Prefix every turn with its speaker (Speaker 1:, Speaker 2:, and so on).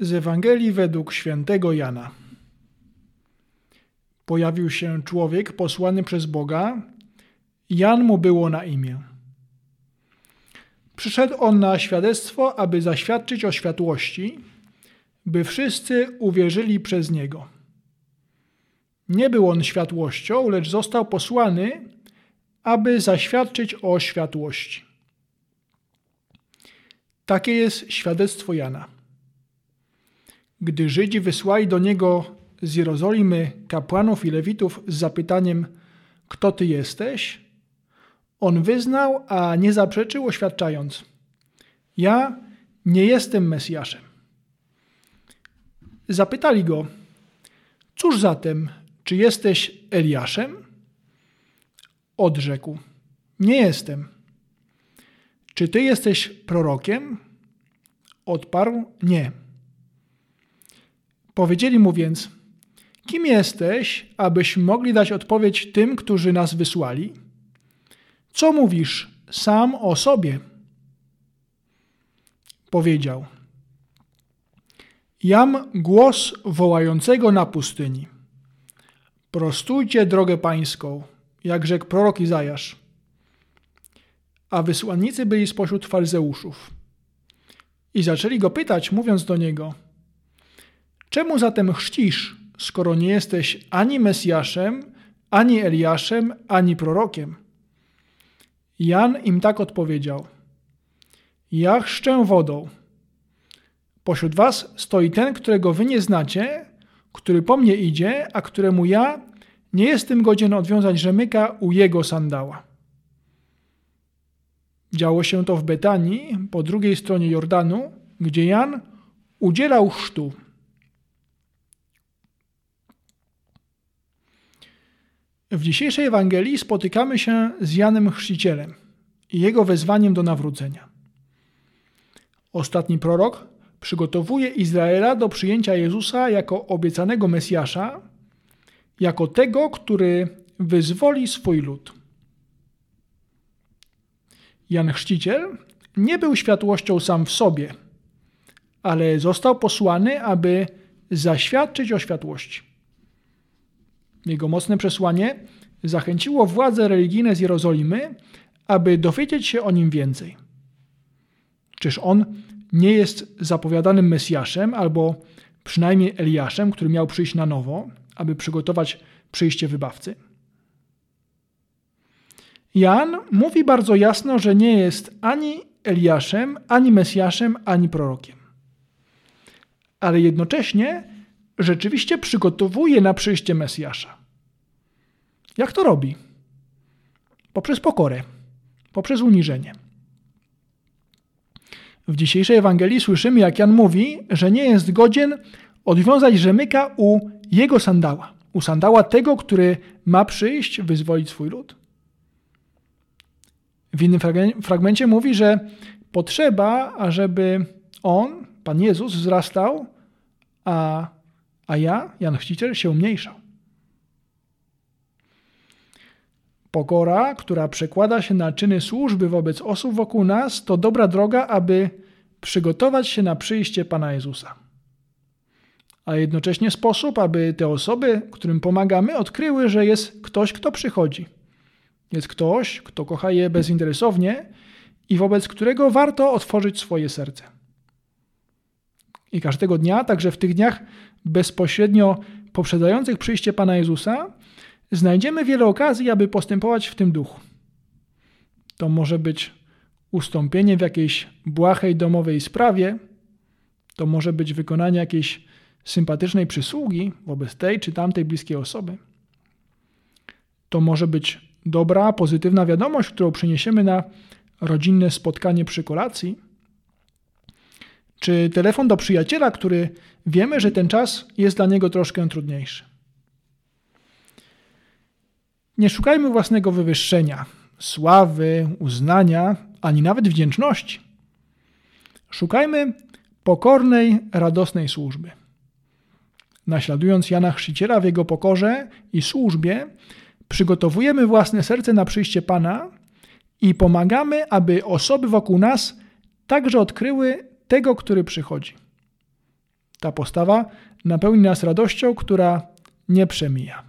Speaker 1: Z Ewangelii według świętego Jana. Pojawił się człowiek posłany przez Boga. Jan mu było na imię. Przyszedł on na świadectwo, aby zaświadczyć o światłości, by wszyscy uwierzyli przez niego. Nie był on światłością, lecz został posłany, aby zaświadczyć o światłości. Takie jest świadectwo Jana. Gdy Żydzi wysłali do niego z Jerozolimy kapłanów i lewitów z zapytaniem: Kto ty jesteś? On wyznał, a nie zaprzeczył, oświadczając: Ja nie jestem Mesjaszem. Zapytali go: Cóż zatem, czy jesteś Eliaszem? Odrzekł: Nie jestem. Czy ty jesteś prorokiem? Odparł: Nie. Powiedzieli mu więc: Kim jesteś, abyśmy mogli dać odpowiedź tym, którzy nas wysłali? Co mówisz sam o sobie? Powiedział: Jam głos wołającego na pustyni. Prostujcie drogę pańską, jak rzekł prorok Izajasz. A wysłannicy byli spośród faryzeuszów. I zaczęli go pytać, mówiąc do niego: Czemu zatem chrzcisz, skoro nie jesteś ani Mesjaszem, ani Eliaszem, ani prorokiem? Jan im tak odpowiedział: Ja chrzczę wodą. Pośród was stoi ten, którego wy nie znacie, który po mnie idzie, a któremu ja nie jestem godzien odwiązać rzemyka u jego sandała. Działo się to w Betanii, po drugiej stronie Jordanu, gdzie Jan udzielał chrztu. W dzisiejszej Ewangelii spotykamy się z Janem Chrzcicielem i jego wezwaniem do nawrócenia. Ostatni prorok przygotowuje Izraela do przyjęcia Jezusa jako obiecanego Mesjasza, jako tego, który wyzwoli swój lud. Jan Chrzciciel nie był światłością sam w sobie, ale został posłany, aby zaświadczyć o światłości. Jego mocne przesłanie zachęciło władze religijne z Jerozolimy, aby dowiedzieć się o nim więcej. Czyż on nie jest zapowiadanym Mesjaszem albo przynajmniej Eliaszem, który miał przyjść na nowo, aby przygotować przyjście wybawcy? Jan mówi bardzo jasno, że nie jest ani Eliaszem, ani Mesjaszem, ani prorokiem. Ale jednocześnie rzeczywiście przygotowuje na przyjście Mesjasza. Jak to robi? Poprzez pokorę, poprzez uniżenie. W dzisiejszej Ewangelii słyszymy, jak Jan mówi, że nie jest godzien odwiązać rzemyka u jego sandała, u sandała tego, który ma przyjść, wyzwolić swój lud. W innym fragmencie mówi, że potrzeba, ażeby on, Pan Jezus, wzrastał, a, a ja, Jan Chrzciciel, się umniejszał. Pokora, która przekłada się na czyny służby wobec osób wokół nas, to dobra droga, aby przygotować się na przyjście Pana Jezusa. A jednocześnie sposób, aby te osoby, którym pomagamy, odkryły, że jest ktoś, kto przychodzi. Jest ktoś, kto kocha je bezinteresownie i wobec którego warto otworzyć swoje serce. I każdego dnia, także w tych dniach bezpośrednio poprzedzających przyjście Pana Jezusa, znajdziemy wiele okazji, aby postępować w tym duchu. To może być ustąpienie w jakiejś błahej domowej sprawie, to może być wykonanie jakiejś sympatycznej przysługi wobec tej czy tamtej bliskiej osoby. To może być dobra, pozytywna wiadomość, którą przyniesiemy na rodzinne spotkanie przy kolacji, czy telefon do przyjaciela, który wiemy, że ten czas jest dla niego troszkę trudniejszy. Nie szukajmy własnego wywyższenia, sławy, uznania, ani nawet wdzięczności. Szukajmy pokornej, radosnej służby. Naśladując Jana Chrzciciela w jego pokorze i służbie, przygotowujemy własne serce na przyjście Pana i pomagamy, aby osoby wokół nas także odkryły tego, który przychodzi. Ta postawa napełni nas radością, która nie przemija.